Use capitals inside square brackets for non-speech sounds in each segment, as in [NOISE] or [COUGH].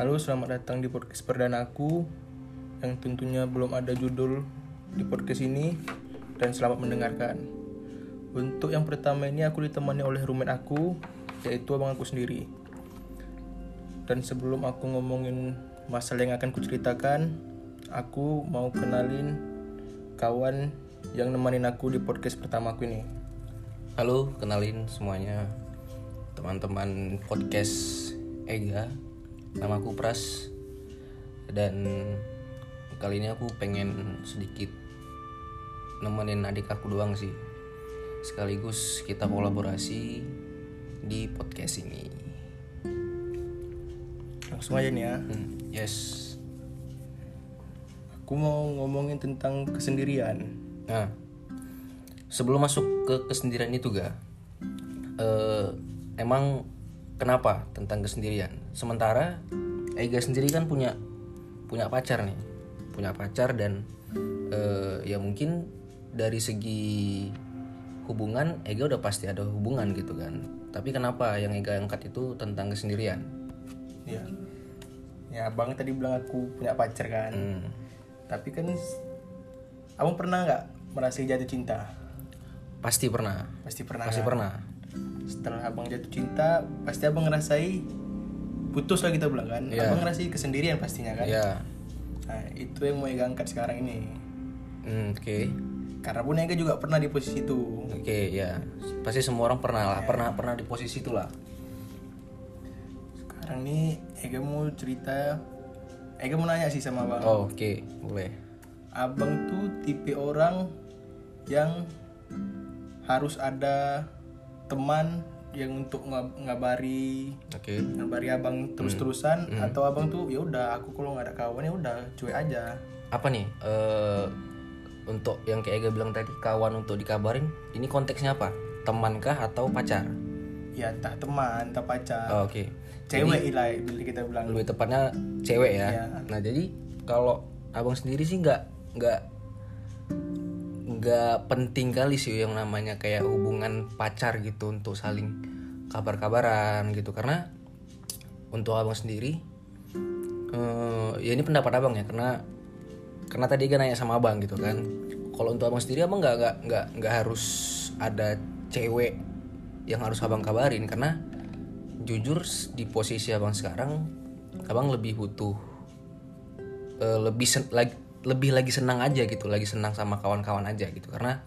Halo, selamat datang di podcast perdana aku yang tentunya belum ada judul di podcast ini dan selamat mendengarkan. Untuk yang pertama ini aku ditemani oleh roommate aku yaitu abang aku sendiri. Dan sebelum aku ngomongin masalah yang akan kuceritakan, aku mau kenalin kawan yang nemenin aku di podcast pertama aku ini. Halo, kenalin semuanya teman-teman podcast Ega. Nama aku Pras dan kali ini aku pengen sedikit nemenin adik aku doang sih. Sekaligus kita kolaborasi di podcast ini. Langsung aja nih ya. Hmm, yes. Aku mau ngomongin tentang kesendirian. Nah, sebelum masuk ke kesendirian itu ga, eh, emang kenapa tentang kesendirian? Sementara Ega sendiri kan punya punya pacar nih, punya pacar dan eh, ya mungkin dari segi hubungan Ega udah pasti ada hubungan gitu kan. Tapi kenapa yang Ega angkat itu tentang kesendirian? Ya. Ya, Abang tadi bilang aku punya pacar kan. Hmm, Tapi kan Abang pernah nggak merasa jatuh cinta? pasti pernah, Pasti pernah. pasti kan? pernah. Setelah Abang jatuh cinta, pasti Abang ngerasai putus lah kita bilang kan. Iya. Abang ngerasai kesendirian pastinya kan. Ya, Nah, itu yang mau Ega angkat sekarang ini. hmm, oke. Karena pun Ega juga pernah di posisi itu. Oke ya pasti semua orang pernah lah pernah pernah di posisi itulah Sekarang nih Ega mau cerita Ega mau nanya sih sama Abang. oh, oke boleh Abang tuh tipe orang yang harus ada teman yang untuk ngab- ngabari oke. ngabari abang terus-terusan atau abang tuh ya udah aku kalau nggak ada kawan ya udah cuek aja. Apa nih eh untuk yang kayak Ega bilang tadi kawan untuk dikabarin ini konteksnya apa? Temankah atau pacar? Ya entah teman entah pacar. Oh, oke. Cewek lah bila kita bilang. lebih tepatnya cewek ya. Iya. nah jadi kalau abang sendiri sih nggak nggak nggak penting kali sih yang namanya kayak hubungan pacar gitu untuk saling kabar-kabaran gitu. Karena untuk abang sendiri eh ya ini pendapat abang ya karena karena tadi kan nanya sama abang gitu kan. Kalau untuk abang sendiri abang nggak nggak nggak nggak harus ada cewek yang harus abang kabarin. Karena jujur di posisi abang sekarang abang lebih butuh eh, lebih sen- lagi lebih lagi senang aja gitu lagi senang sama kawan-kawan aja gitu. Karena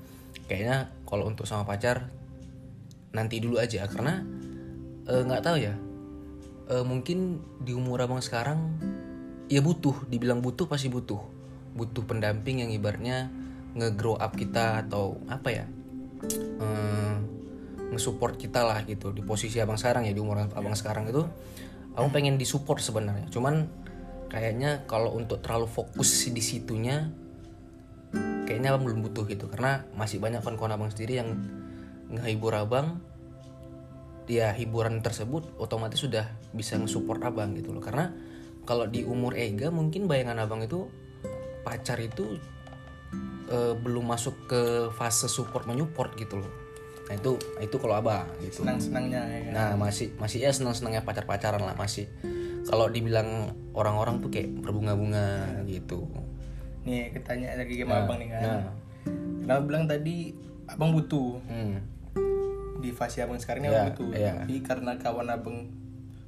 kayaknya kalau untuk sama pacar nanti dulu aja. Karena eh, nggak tahu ya eh, mungkin di umur abang sekarang ya butuh dibilang butuh pasti butuh. Butuh pendamping yang ibaratnya nge-grow up kita atau apa ya eh, nge-support kita lah gitu di posisi abang sekarang ya di umur abang sekarang itu. Abang pengen disupport sebenarnya. Cuman kayaknya kalau untuk terlalu fokus di situnya kayaknya abang belum butuh gitu. Karena masih banyak kawan-kawan abang sendiri yang ngehibur abang. Ya hiburan tersebut otomatis sudah bisa nge-support abang gitu loh. Karena kalau di umur Ega mungkin bayangan abang itu pacar itu eh, belum masuk ke fase support menyupport gitu loh. Nah itu itu kalau abang gitu. Senang senangnya ya kan? Nah masih masih ya senang senangnya pacar pacaran lah masih. Kalau dibilang orang-orang tuh kayak berbunga-bunga gitu. nih ketanya lagi sama abang nih kan Nah, Kenapa bilang tadi abang butuh hmm, di fase abang sekarang ini Iya, abang butuh iya. tapi karena kawan abang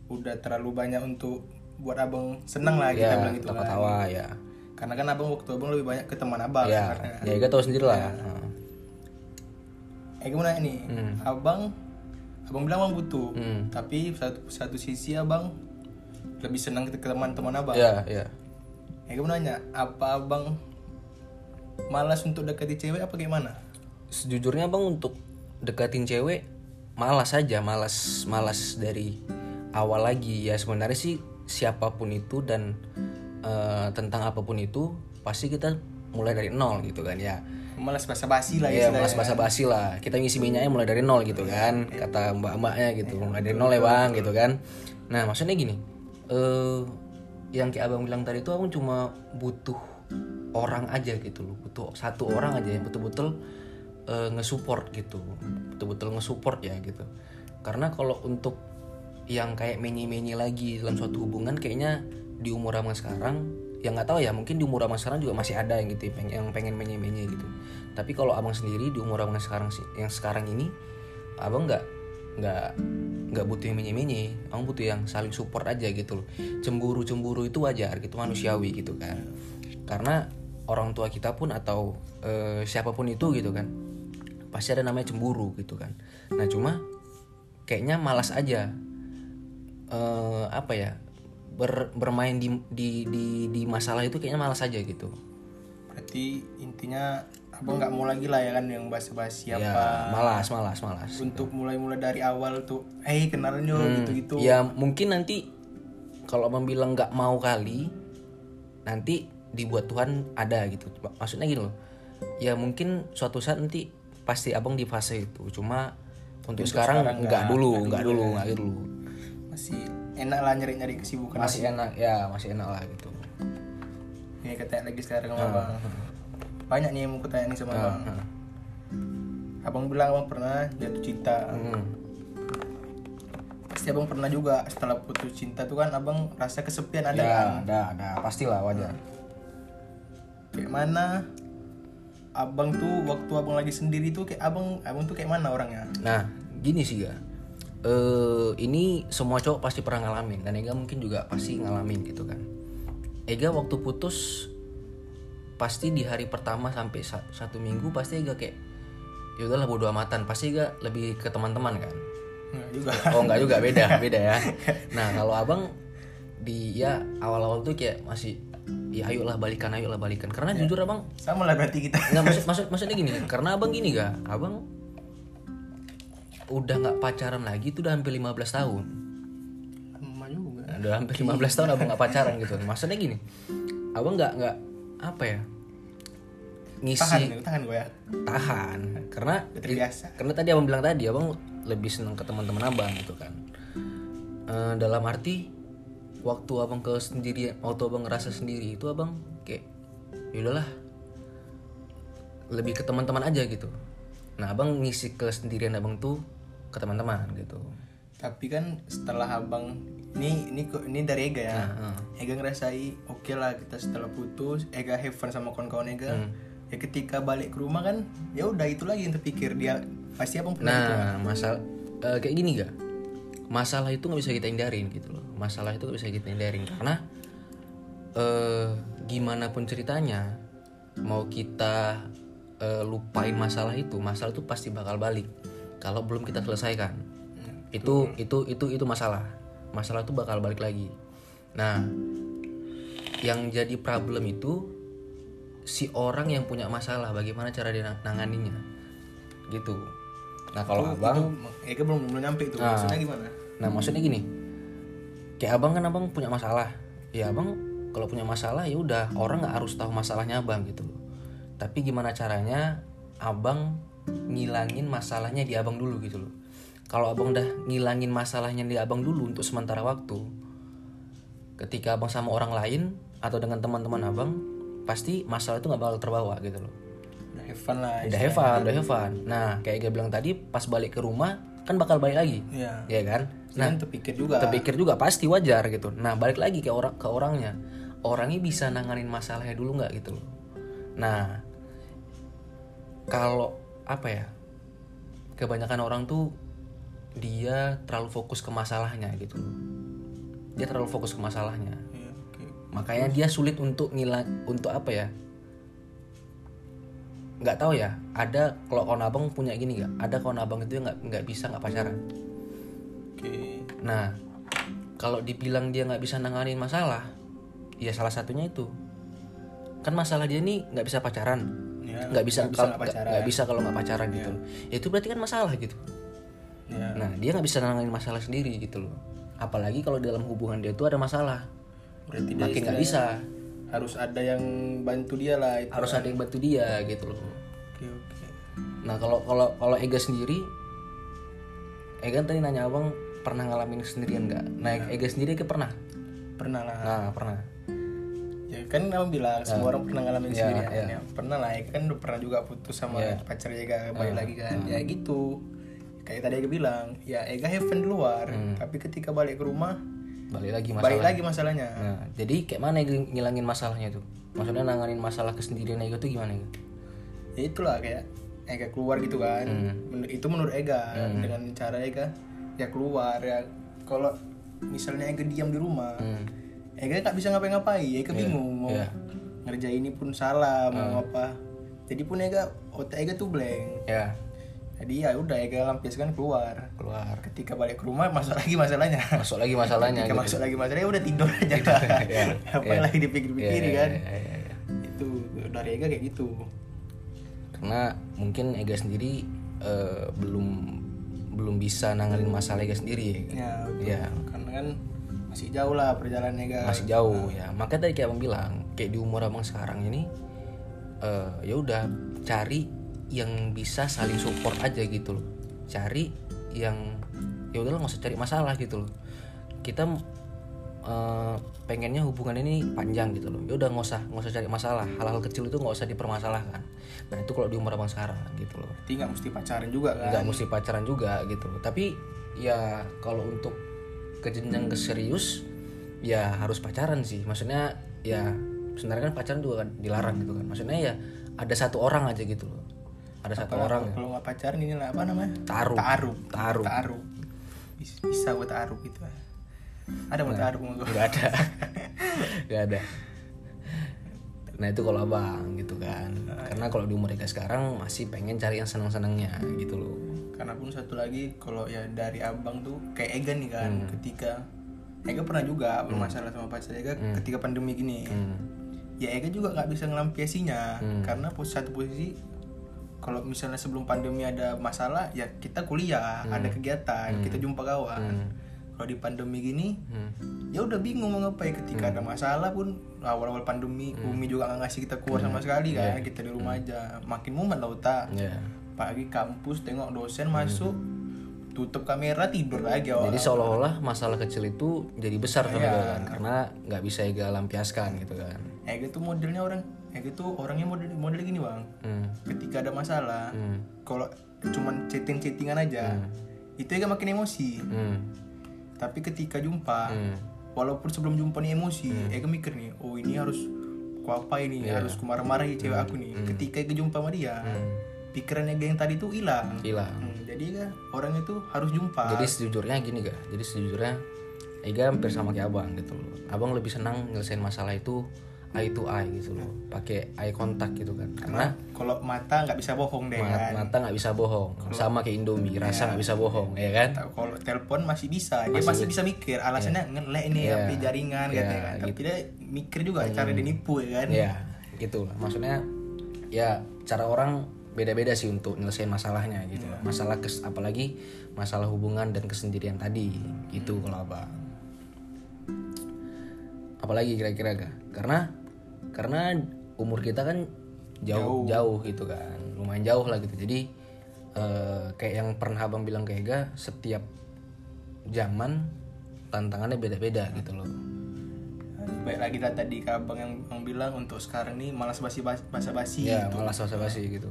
udah terlalu banyak untuk buat abang senang lah kita ya bilang gitu kan ketawa ya. karena kan abang waktu abang lebih banyak ke teman abang Ya, sebenarnya ya kita tahu sendiri lah. Nah, eh gimana nih Hmm. abang abang bilang abang butuh Hmm. tapi satu satu sisi abang lebih senang ke teman-teman abang Ya, ya. eh gue nanya apa abang malas untuk dekati cewek apa gimana Sejujurnya bang untuk deketin cewek malas aja, malas malas dari awal lagi ya sebenarnya sih siapa pun itu dan eh, tentang apa pun itu pasti kita mulai dari nol gitu kan ya. malas basa-basi lah Iya, istilahnya. malas basa-basi lah. Kita ngisi minyaknya mulai dari nol gitu kan, kata mbak-mbaknya gitu, mulai dari nol ya bang gitu kan. Nah maksudnya gini, eh yang kayak abang bilang tadi itu abang cuma butuh orang aja gitu loh, butuh satu orang aja yang betul-betul eh, nge-support gitu, betul-betul nge-support ya gitu. Karena kalau untuk yang kayak menye-menye lagi dalam suatu hubungan kayaknya di umur abang sekarang yang nggak tahu ya mungkin di umur abang sekarang juga masih ada yang gitu yang- pengen menye-menye gitu. Tapi kalau abang sendiri di umur abang sekarang yang sekarang ini abang nggak nggak nggak butuh yang menye-menye abang butuh yang saling support aja gitu loh. Cemburu cemburu itu wajar gitu manusiawi gitu kan. Karena orang tua kita pun atau eh, siapa pun itu gitu kan pasti ada namanya cemburu gitu kan. Nah cuma kayaknya malas aja eh apa ya ber- bermain di, di di di masalah itu kayaknya malas aja gitu. Berarti intinya abang nggak mau lagi lah ya kan yang bahas-bahas siapa ya malas malas malas. Untuk mulai-mulai dari awal tuh eh kenalan yo Hmm. gitu-gitu. ya mungkin nanti kalau abang bilang nggak mau kali nanti dibuat Tuhan ada gitu. Maksudnya gini loh ya mungkin suatu saat nanti pasti abang di fase itu. Cuma untuk, sekarang, sekarang nggak nggak, dulu nggak dulu dulu ya. nggak dulu. Masih enak lah nyari-nyari kesibukan. Masih enak ya masih enak lah gitu. Ini ketanya lagi sekarang sama abang banyak nih yang mau kutanya nih sama abang. Nah, abang bilang abang pernah jatuh cinta. Hmm. pasti abang pernah juga setelah putus cinta tuh kan abang rasa kesepian ada ya kan? ada ada. Pastilah wajar. Kayak mana abang tuh waktu abang lagi sendiri tuh kayak abang abang tuh kayak mana orangnya? Nah, gini sih ga. Eh ini semua cowok pasti pernah ngalamin dan Ega mungkin juga pasti ngalamin gitu kan. Ega waktu putus pasti di hari pertama sampai sa- satu minggu pasti Ega kayak ya udahlah bodo amatan. Pasti Ega lebih ke teman-teman kan. Juga. Oh enggak juga. Beda [LAUGHS] beda ya. Nah kalau abang di ya awal-awal tuh kayak masih ya ayolah balikan ayolah balikan. Karena jujur abang sama lah berarti kita. Nggak maksud, [LAUGHS] maksud maksudnya gini karena abang gini ga. Abang udah nggak pacaran lagi tuh udah hampir 15 tahun. Sama juga. Udah hampir 15 tahun abang nggak pacaran gitu. Maksudnya gini abang nggak nggak apa ya? Tahan ngisi nih, tahan gue ya. Tahan karena terbiasa. karena tadi abang bilang tadi abang lebih seneng ke teman-teman abang gitu kan. Eh, dalam arti waktu abang ke sendiri waktu abang ngerasa sendiri itu abang kayak ya udahlah lebih ke teman-teman aja gitu. Nah abang ngisi ke sendirian abang tuh ke teman-teman gitu tapi kan setelah abang ini ini ini dari Ega ya. Nah, Ega ngerasai oke lah kita setelah putus Ega have fun sama kawan-kawan Ega. Hmm. ya ketika balik ke rumah kan ya udah itu lagi yang terpikir dia pasti abang pernah gitu. kan nah masalah eh, kayak gini gak masalah itu nggak bisa kita hindarin gitu loh. Masalah itu nggak bisa kita hindarin karena eh gimana pun ceritanya mau kita eh, lupain masalah itu masalah itu pasti bakal balik kalau belum kita selesaikan itu itu itu itu masalah. Masalah itu bakal balik lagi. Nah yang jadi problem itu si orang yang punya masalah bagaimana cara dia nang- nanganinnya gitu. Nah kalau abang itu Ega belum belum nyampe itu. Nah. maksudnya gimana? Nah maksudnya gini, kayak abang kan abang punya masalah, ya abang kalau punya masalah ya udah orang nggak harus tahu masalahnya abang gitu. Tapi gimana caranya abang ngilangin masalahnya di abang dulu gitu loh. Kalau abang udah ngilangin masalahnya di abang dulu untuk sementara waktu, ketika abang sama orang lain atau dengan teman-teman abang, pasti masalah itu nggak bakal terbawa gitu loh. udah have fun lah Udah have fun, udah have fun. Nah kayak gue bilang tadi, pas balik ke rumah kan bakal balik lagi, Iya. ya kan? nah terpikir juga terpikir juga pasti wajar gitu nah balik lagi ke orang ke orangnya orangnya bisa nanganin masalahnya dulu nggak gitu loh nah kalau apa ya kebanyakan orang tuh dia terlalu fokus ke masalahnya gitu. Dia terlalu fokus ke masalahnya. Iya, makanya dia sulit untuk ngilang untuk apa ya? Nggak tahu ya ada kalau kawan abang punya gini nggak? Ada kawan abang itu nggak nggak bisa nggak pacaran. Oke. Nah, kalau dibilang dia nggak bisa nanganin masalah, ya salah satunya itu. Kan masalah dia nih nggak bisa pacaran, Ya, nggak bisa nggak kalau nggak nggak pacaran. nggak bisa kalau nggak pacaran gitu. Ya, itu berarti kan masalah gitu. Ya, Nah, dia nggak bisa nanganin masalah sendiri gitu loh. Apalagi kalau dalam hubungan dia tuh ada masalah, berarti dia makin nggak bisa. harus ada yang bantu dia lah itu Harus ada yang bantu dia gitu loh. oke oke Nah, kalau kalau kalau Ega sendiri, Ega tadi nanya abang pernah ngalamin sendirian nggak? Nah, Ega sendiri Ega pernah. pernah lah Nah, pernah. ya kan abang bilang semua orang pernah ngalamin Ya, sendirian ya. pernah lah ya kan udah pernah juga putus sama Ya. pacar Ega balik lagi kan ya gitu kayak tadi Ega bilang ya Ega have fun di luar tapi ketika balik ke rumah balik lagi masalah balik lagi masalahnya. Nah jadi kayak mana Ega ngilangin masalahnya tuh? Maksudnya nanganin masalah kesendirian Ega tuh gimana Ega? Ya itulah kayak Ega keluar gitu kan. Men- itu menurut Ega dengan cara Ega ya keluar ya kalau misalnya Ega diam di rumah Ega nggak bisa ngapain-ngapain Ega bingung mau Iya. ngerjain ini pun salah mau apa. Jadi pun Ega otak Ega tuh blank. Ya jadi ya udah Ega lampiaskan keluar. Keluar. Ketika balik ke rumah masuk lagi masalahnya. Masuk lagi masalahnya ketika gitu. masuk lagi masalahnya udah tidur [LAUGHS] aja. Lah Iya, [LAUGHS] apa iya. lagi dipikir-pikirin Iya, kan? iya, iya, iya. itu dari Ega kayak gitu. Karena mungkin Ega sendiri eh, belum belum bisa nanganin masalah Ega sendiri. Ya betul. ya. Karena kan masih jauh lah perjalanan Ega. Masih jauh ya. Makanya tadi kayak abang bilang kayak di umur abang sekarang ini eh ya udah cari yang bisa saling support aja gitu loh. Cari yang ya udahlah nggak usah cari masalah gitu loh. Kita eh, pengennya hubungan ini panjang gitu loh. Ya udah nggak usah nggak usah cari masalah. Hal-hal kecil itu nggak usah dipermasalahkan. Dan itu kalau di umur abang sekarang gitu loh. Berarti nggak mesti pacaran juga kan? Nggak mesti pacaran juga gitu loh. Tapi ya kalau untuk ke jenjang ke serius ya harus pacaran sih. Maksudnya ya sebenarnya kan pacaran juga kan dilarang gitu kan. Maksudnya ya ada satu orang aja gitu loh ada satu orang ya. kalau nggak pacaran ini lah apa namanya? Taruh taruh taruh taruh bisa, bisa buat taruh gitu ada buat taruh mau nggak ada. [LAUGHS] Nggak ada. Nah itu kalau abang gitu kan. Karena kalau di umur mereka sekarang masih pengen cari yang senang senangnya gitu loh. Karena pun satu lagi kalau ya dari abang tuh kayak Ega nih kan Hmm. ketika Ega pernah juga bermasalah sama pacar Ega ketika pandemi gini. Hmm. ya Ega juga nggak bisa ngelampiasinya Hmm. karena satu posisi kalau misalnya sebelum pandemi ada masalah ya kita kuliah ada kegiatan kita jumpa kawan. Hmm. kalau di pandemi gini Hmm. ya udah bingung mau ngapain. Ketika ada masalah pun awal-awal pandemi Umi juga nggak ngasih kita keluar sama sekali kan. Kita di rumah aja makin mumet lah otak. Ya pagi kampus tengok dosen masuk tutup kamera tidur lagi awal Jadi seolah-olah masalah kecil itu jadi besar. Ega kan karena nggak bisa Ega lampiaskan gitu kan. Ega tuh modelnya orang Ega tuh orangnya model model gini bang Hmm. ketika ada masalah Hmm. kalau cuman chatting chattingan aja itu Ega makin emosi Hmm. tapi ketika jumpa Hmm. walaupun sebelum jumpa nih emosi Ega mikir nih oh ini harus ku apa ini Iya. harus ku marah-marahi cewek aku nih ketika Ega jumpa sama dia pikiran Ega yang tadi tuh hilang Hilang. Hmm, jadi Ega orang itu harus jumpa Jadi sejujurnya gini ga, jadi sejujurnya Ega hampir sama kayak abang gitu loh. Abang lebih senang nyelesain masalah itu eye to eye gitu loh, pakai eye contact gitu kan. Karena kalau mata nggak bisa bohong deh ma- kan mata nggak bisa bohong, sama kayak Indomie, rasa nggak bisa bohong, ya kan? Kalau telepon masih bisa dia masih bisa mikir alasannya ngelek ini Iya. HP jaringan Iya, katanya kan tapi dia mikir juga cara dia nipu ya kan Ya, gitu lah. Maksudnya ya cara orang beda-beda sih untuk nyelesain masalahnya gitu. Masalah kes apalagi masalah hubungan dan kesendirian tadi gitu kalau abang. Apalagi kira-kira ga? Karena karena umur kita kan jauh jauh, gitu kan, lumayan jauh lah gitu. Jadi eh, kayak yang pernah abang bilang ke Ega, setiap zaman tantangannya beda-beda gitu loh. baik lagi tadi ke abang yang, yang bilang untuk sekarang nih malas basi basa basi Ya, malah basa-basi gitu.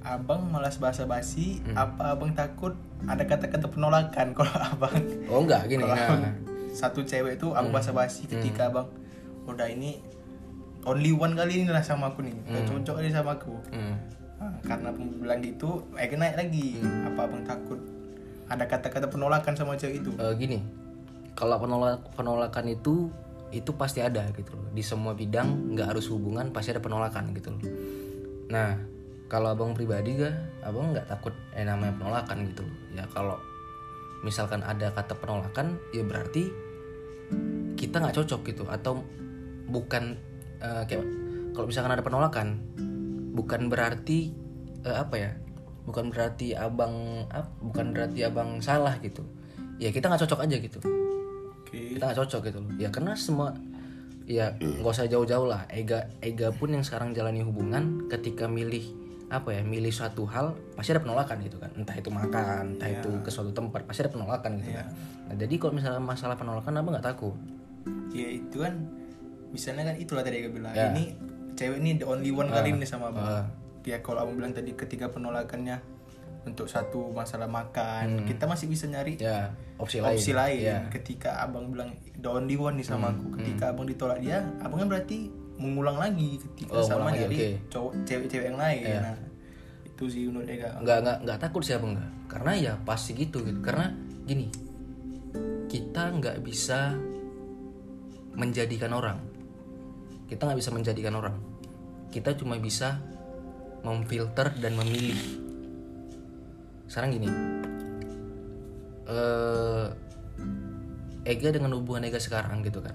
abang malas basa basi Hmm. apa abang takut ada kata-kata penolakan [LAUGHS] kalau abang Oh enggak gini nah. satu cewek tuh Hmm. abang basa basi ketika abang udah ini only one kali ini lah sama aku nih Gak cocok ini sama aku. Hmm. Nah, karena abang bilang gitu eh naik lagi. Hmm. apa abang takut. Ada kata-kata penolakan sama cewek itu. Eh, gini. Kalau penolak penolakan itu itu pasti ada gitu loh. Di semua bidang nggak harus hubungan pasti ada penolakan gitu loh. Nah kalau abang pribadi ga abang nggak takut eh namanya penolakan gitu loh. Ya kalau misalkan ada kata penolakan ya berarti kita nggak cocok gitu. Atau bukan eh, kayak kalau misalkan ada penolakan bukan berarti eh, apa ya bukan berarti abang ap- bukan berarti abang salah gitu. Ya kita nggak cocok aja gitu. Oke. Kita nggak cocok gitu loh. Ya karena semua ya nggak usah jauh-jauh lah. Ega Ega pun yang sekarang jalani hubungan ketika milih apa ya milih suatu hal pasti ada penolakan gitu kan. Entah itu makan entah itu ke suatu tempat pasti ada penolakan gitu kan. Nah jadi kalau misalnya masalah penolakan abang nggak takut? Ya itu kan misalnya kan itulah tadi gue bilang Ya. ini cewek ini the only one kali ini sama abang Ah. ya kalau abang bilang tadi ketika penolakannya untuk satu masalah makan kita masih bisa nyari ya opsi lain opsi lain. ya. Ketika abang bilang don't di one nih sama aku ketika abang ditolak dia abang kan berarti mengulang lagi ketika Oh, sama nyari cowok cewek-cewek yang lain. Nah itu sih menurut Ega. Nggak nggak nggak takut sih abang nggak. Karena ya pasti gitu gitu. Karena gini kita nggak bisa menjadikan orang kita nggak bisa menjadikan orang. Kita cuma bisa memfilter dan memilih. Sekarang gini. Eh Ega dengan hubungan Ega sekarang gitu kan.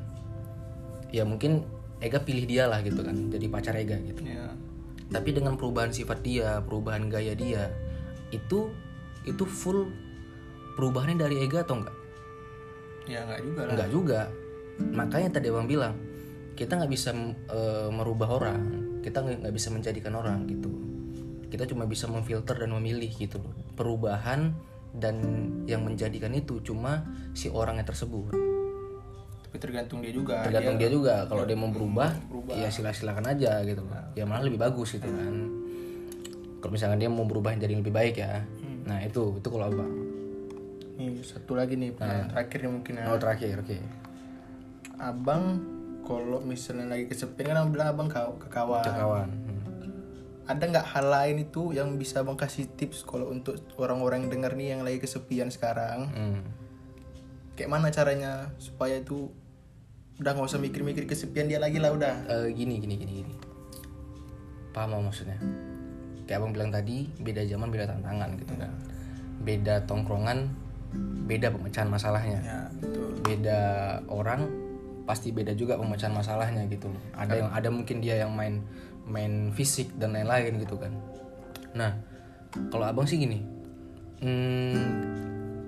Ya mungkin Ega pilih dia lah gitu kan jadi pacar Ega gitu. Ya tapi dengan perubahan sifat dia perubahan gaya dia itu itu full perubahannya dari Ega atau enggak ya nggak juga lah. Enggak juga. Makanya tadi abang bilang kita nggak bisa eh, merubah orang. Kita nggak bisa menjadikan orang gitu. Kita cuma bisa memfilter dan memilih gitu loh. Perubahan dan yang menjadikan itu cuma si orangnya tersebut. Tapi tergantung dia juga. Tergantung dia juga. Kalau dia mau berubah, berubah. ya sila silakan aja gitu ya malah lebih bagus gitu kan. Kalau misalkan dia mau berubah jadi lebih baik ya. Nah itu itu kalau abang. Nih satu lagi nih pertanyaan terakhir mungkin ya. Oh terakhir oke. Abang kalau misalnya lagi kesepian kan abang bilang abang kaw- ke kawan. Kawan Hmm. ada nggak hal lain itu yang bisa abang kasih tips kalau untuk orang-orang yang dengar nih yang lagi kesepian sekarang? Hmm. kayak mana caranya supaya itu udah nggak usah mikir-mikir kesepian dia lagi lah udah. Eh, gini gini gini gini. Paham maksudnya? Kayak abang bilang tadi beda zaman beda tantangan gitu kan. Beda tongkrongan beda pemecahan masalahnya. Ya betul. Beda orang pasti beda juga pemecahan masalahnya gitu loh. Ada yang ada mungkin dia yang main main fisik dan lain-lain gitu kan. Nah, kalau abang sih gini, hmm,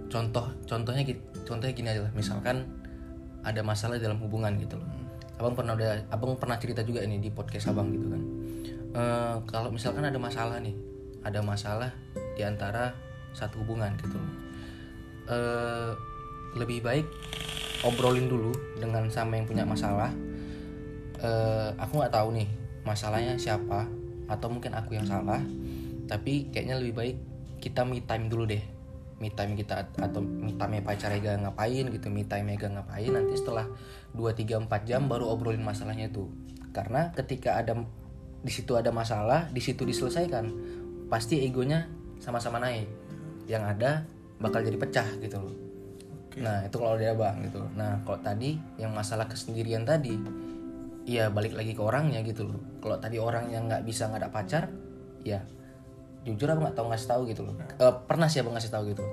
contoh contohnya contohnya gini aja lah. Misalkan ada masalah dalam hubungan gitu loh. Abang pernah ada abang pernah cerita juga ini di podcast abang gitu kan. Eh, kalau misalkan ada masalah nih, ada masalah di antara satu hubungan gitu loh. Eh, lebih baik obrolin dulu dengan sama yang punya masalah. Eh, aku nggak tahu nih masalahnya siapa atau mungkin aku yang salah tapi kayaknya lebih baik kita me time dulu deh. Me time kita atau me time pacar Ega ngapain gitu me time Ega ngapain nanti setelah 2 3 4 jam baru obrolin masalahnya itu karena ketika ada di situ ada masalah di situ diselesaikan pasti egonya sama-sama naik. Yang ada bakal jadi pecah gitu loh Nah itu kalau dia bang gitu. Nah kalau tadi yang masalah kesendirian tadi, ya balik lagi ke orangnya gitu loh. Kalau tadi orang yang nggak bisa nggak ada pacar, ya jujur abang nggak tahu ngasih tahu gitu loh. Eh, pernah sih abang ngasih tahu gitu.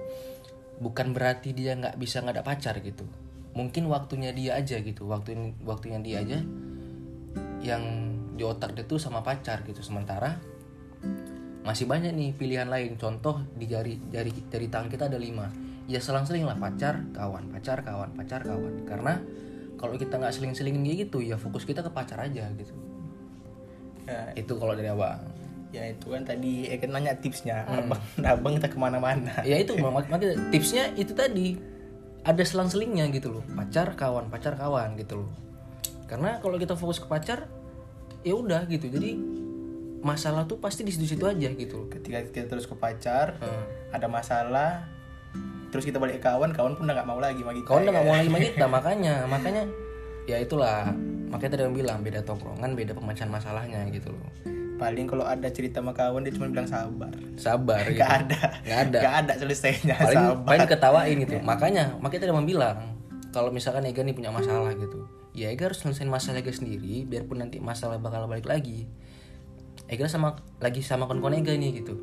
Bukan berarti dia nggak bisa nggak ada pacar gitu. Mungkin waktunya dia aja gitu. Waktu waktunya dia aja yang di otak dia tuh sama pacar gitu. Sementara masih banyak nih pilihan lain contoh di jari jari jari tangan kita ada lima ya selang-seling lah pacar kawan pacar kawan pacar kawan. Karena kalau kita nggak seling-selingin kayak gitu ya fokus kita ke pacar aja gitu. Ya, itu kalau dari abang. ya itu kan tadi Ega nanya tipsnya. Abang [LAUGHS] abang kita ke mana-mana. Ya itu mak- makanya tipsnya itu tadi ada selang-selingnya gitu loh. Pacar kawan pacar kawan gitu loh. Karena kalau kita fokus ke pacar ya udah gitu. Jadi masalah tuh pasti di situ-situ aja gitu loh. Ketika kita terus ke pacar Hmm. ada masalah terus kita balik ke kawan kawan pun udah nggak mau lagi sama kita. Kawan udah gak mau lagi sama [LAUGHS] kita makanya makanya ya itulah. Makanya tadi yang bilang beda tongkrongan beda pemecahan masalahnya gitu loh. Paling kalau ada cerita sama kawan dia cuma bilang sabar. Sabar [LAUGHS] gitu. nggak ada. Nggak ada. Nggak ada selesainya paling sabar. paling ketawain gitu. [LAUGHS] Makanya makanya tadi yang bilang kalau misalkan Ega nih punya masalah gitu ya Ega harus selesaiin masalah Ega sendiri biarpun nanti masalah bakal balik lagi. Ega sama lagi sama kawan-kawan Ega nih gitu.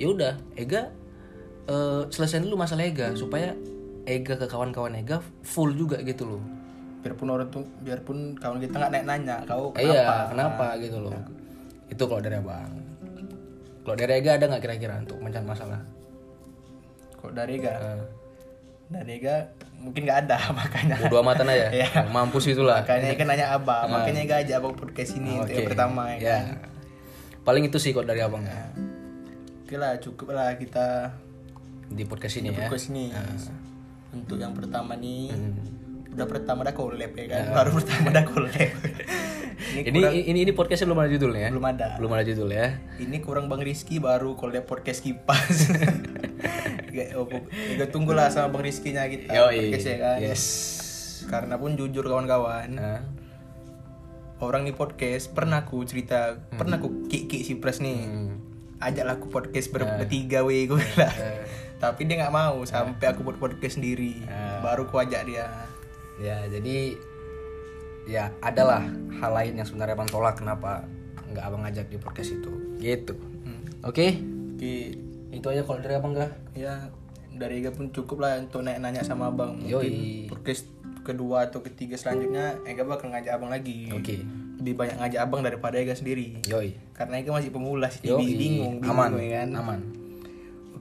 Ya udah Ega eh, selesaiin dulu masalah Ega supaya Ega ke kawan-kawan Ega full juga gitu loh biarpun orang tuh biarpun kawan kita nggak nanya nanya kau Eh, kenapa Iya, kenapa gitu loh. Itu kalau dari abang. Kalau dari Ega ada nggak kira-kira untuk mencari masalah? kok dari Ega Eh, dari Ega mungkin nggak ada [LAUGHS] makanya Bodo amatan aja. Iya. Mampus itulah. makanya Ega nanya abang makanya Ega aja abang podcast ini untuk yang Oke. pertama ya, Ya. kan? Paling itu sih kalau dari abang ya. oke lah cukup lah kita Di podcast ini ya. podcast ini. Untuk yang pertama nih Hmm. udah pertama dah collab ya kan? Baru pertama dah collab. [LAUGHS] Ini ini, ini ini podcastnya belum ada judulnya ya? belum ada. Belum ada judul ya. ini kurang bang Rizky baru collab podcast kipas. [LAUGHS] Gak, oh, gak tunggulah sama bang Rizky nya kita Yoi. podcast ya kan? Yes. karena pun jujur kawan-kawan Nah, orang di podcast pernah aku cerita pernah aku kiki si pres nih. Hmm. ajaklah aku podcast ber bertiga weh gue bilang tapi dia nggak mau sampai aku buat podcast sendiri baru ku ajak dia Ya, jadi ya adalah hal lain yang sebenarnya Bang tolak kenapa nggak Abang ngajak di podcast itu. Gitu. Oke. oke Itu aja kalau dari Abang kah? ya dari Ega pun cukup lah untuk nanya-nanya sama abang mungkin Yoi. podcast kedua atau ketiga selanjutnya Ega bakal ngajak abang lagi Oke. lebih banyak ngajak abang daripada Ega sendiri Yoi. karena Ega masih pemula sih Yoi. bingung bingung aman. gue kan Aman.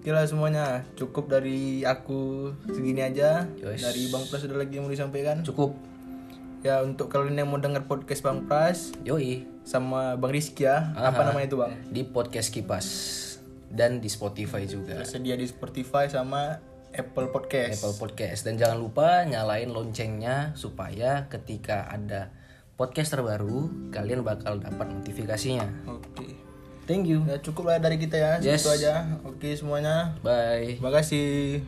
Oke lah semuanya cukup dari aku segini aja Yos. dari bang Pras ada lagi yang mau disampaikan Cukup. ya untuk kalian yang mau dengar podcast bang Pras Yoi. sama bang Rizky ya apa namanya itu bang Di podcast Kipas dan di Spotify juga. tersedia di Spotify sama Apple Podcast Apple Podcast dan jangan lupa nyalain loncengnya supaya ketika ada podcast terbaru kalian bakal dapat notifikasinya. oke Thank you. ya cukup lah dari kita ya Yes. segitu aja oke semuanya Bye. terima kasih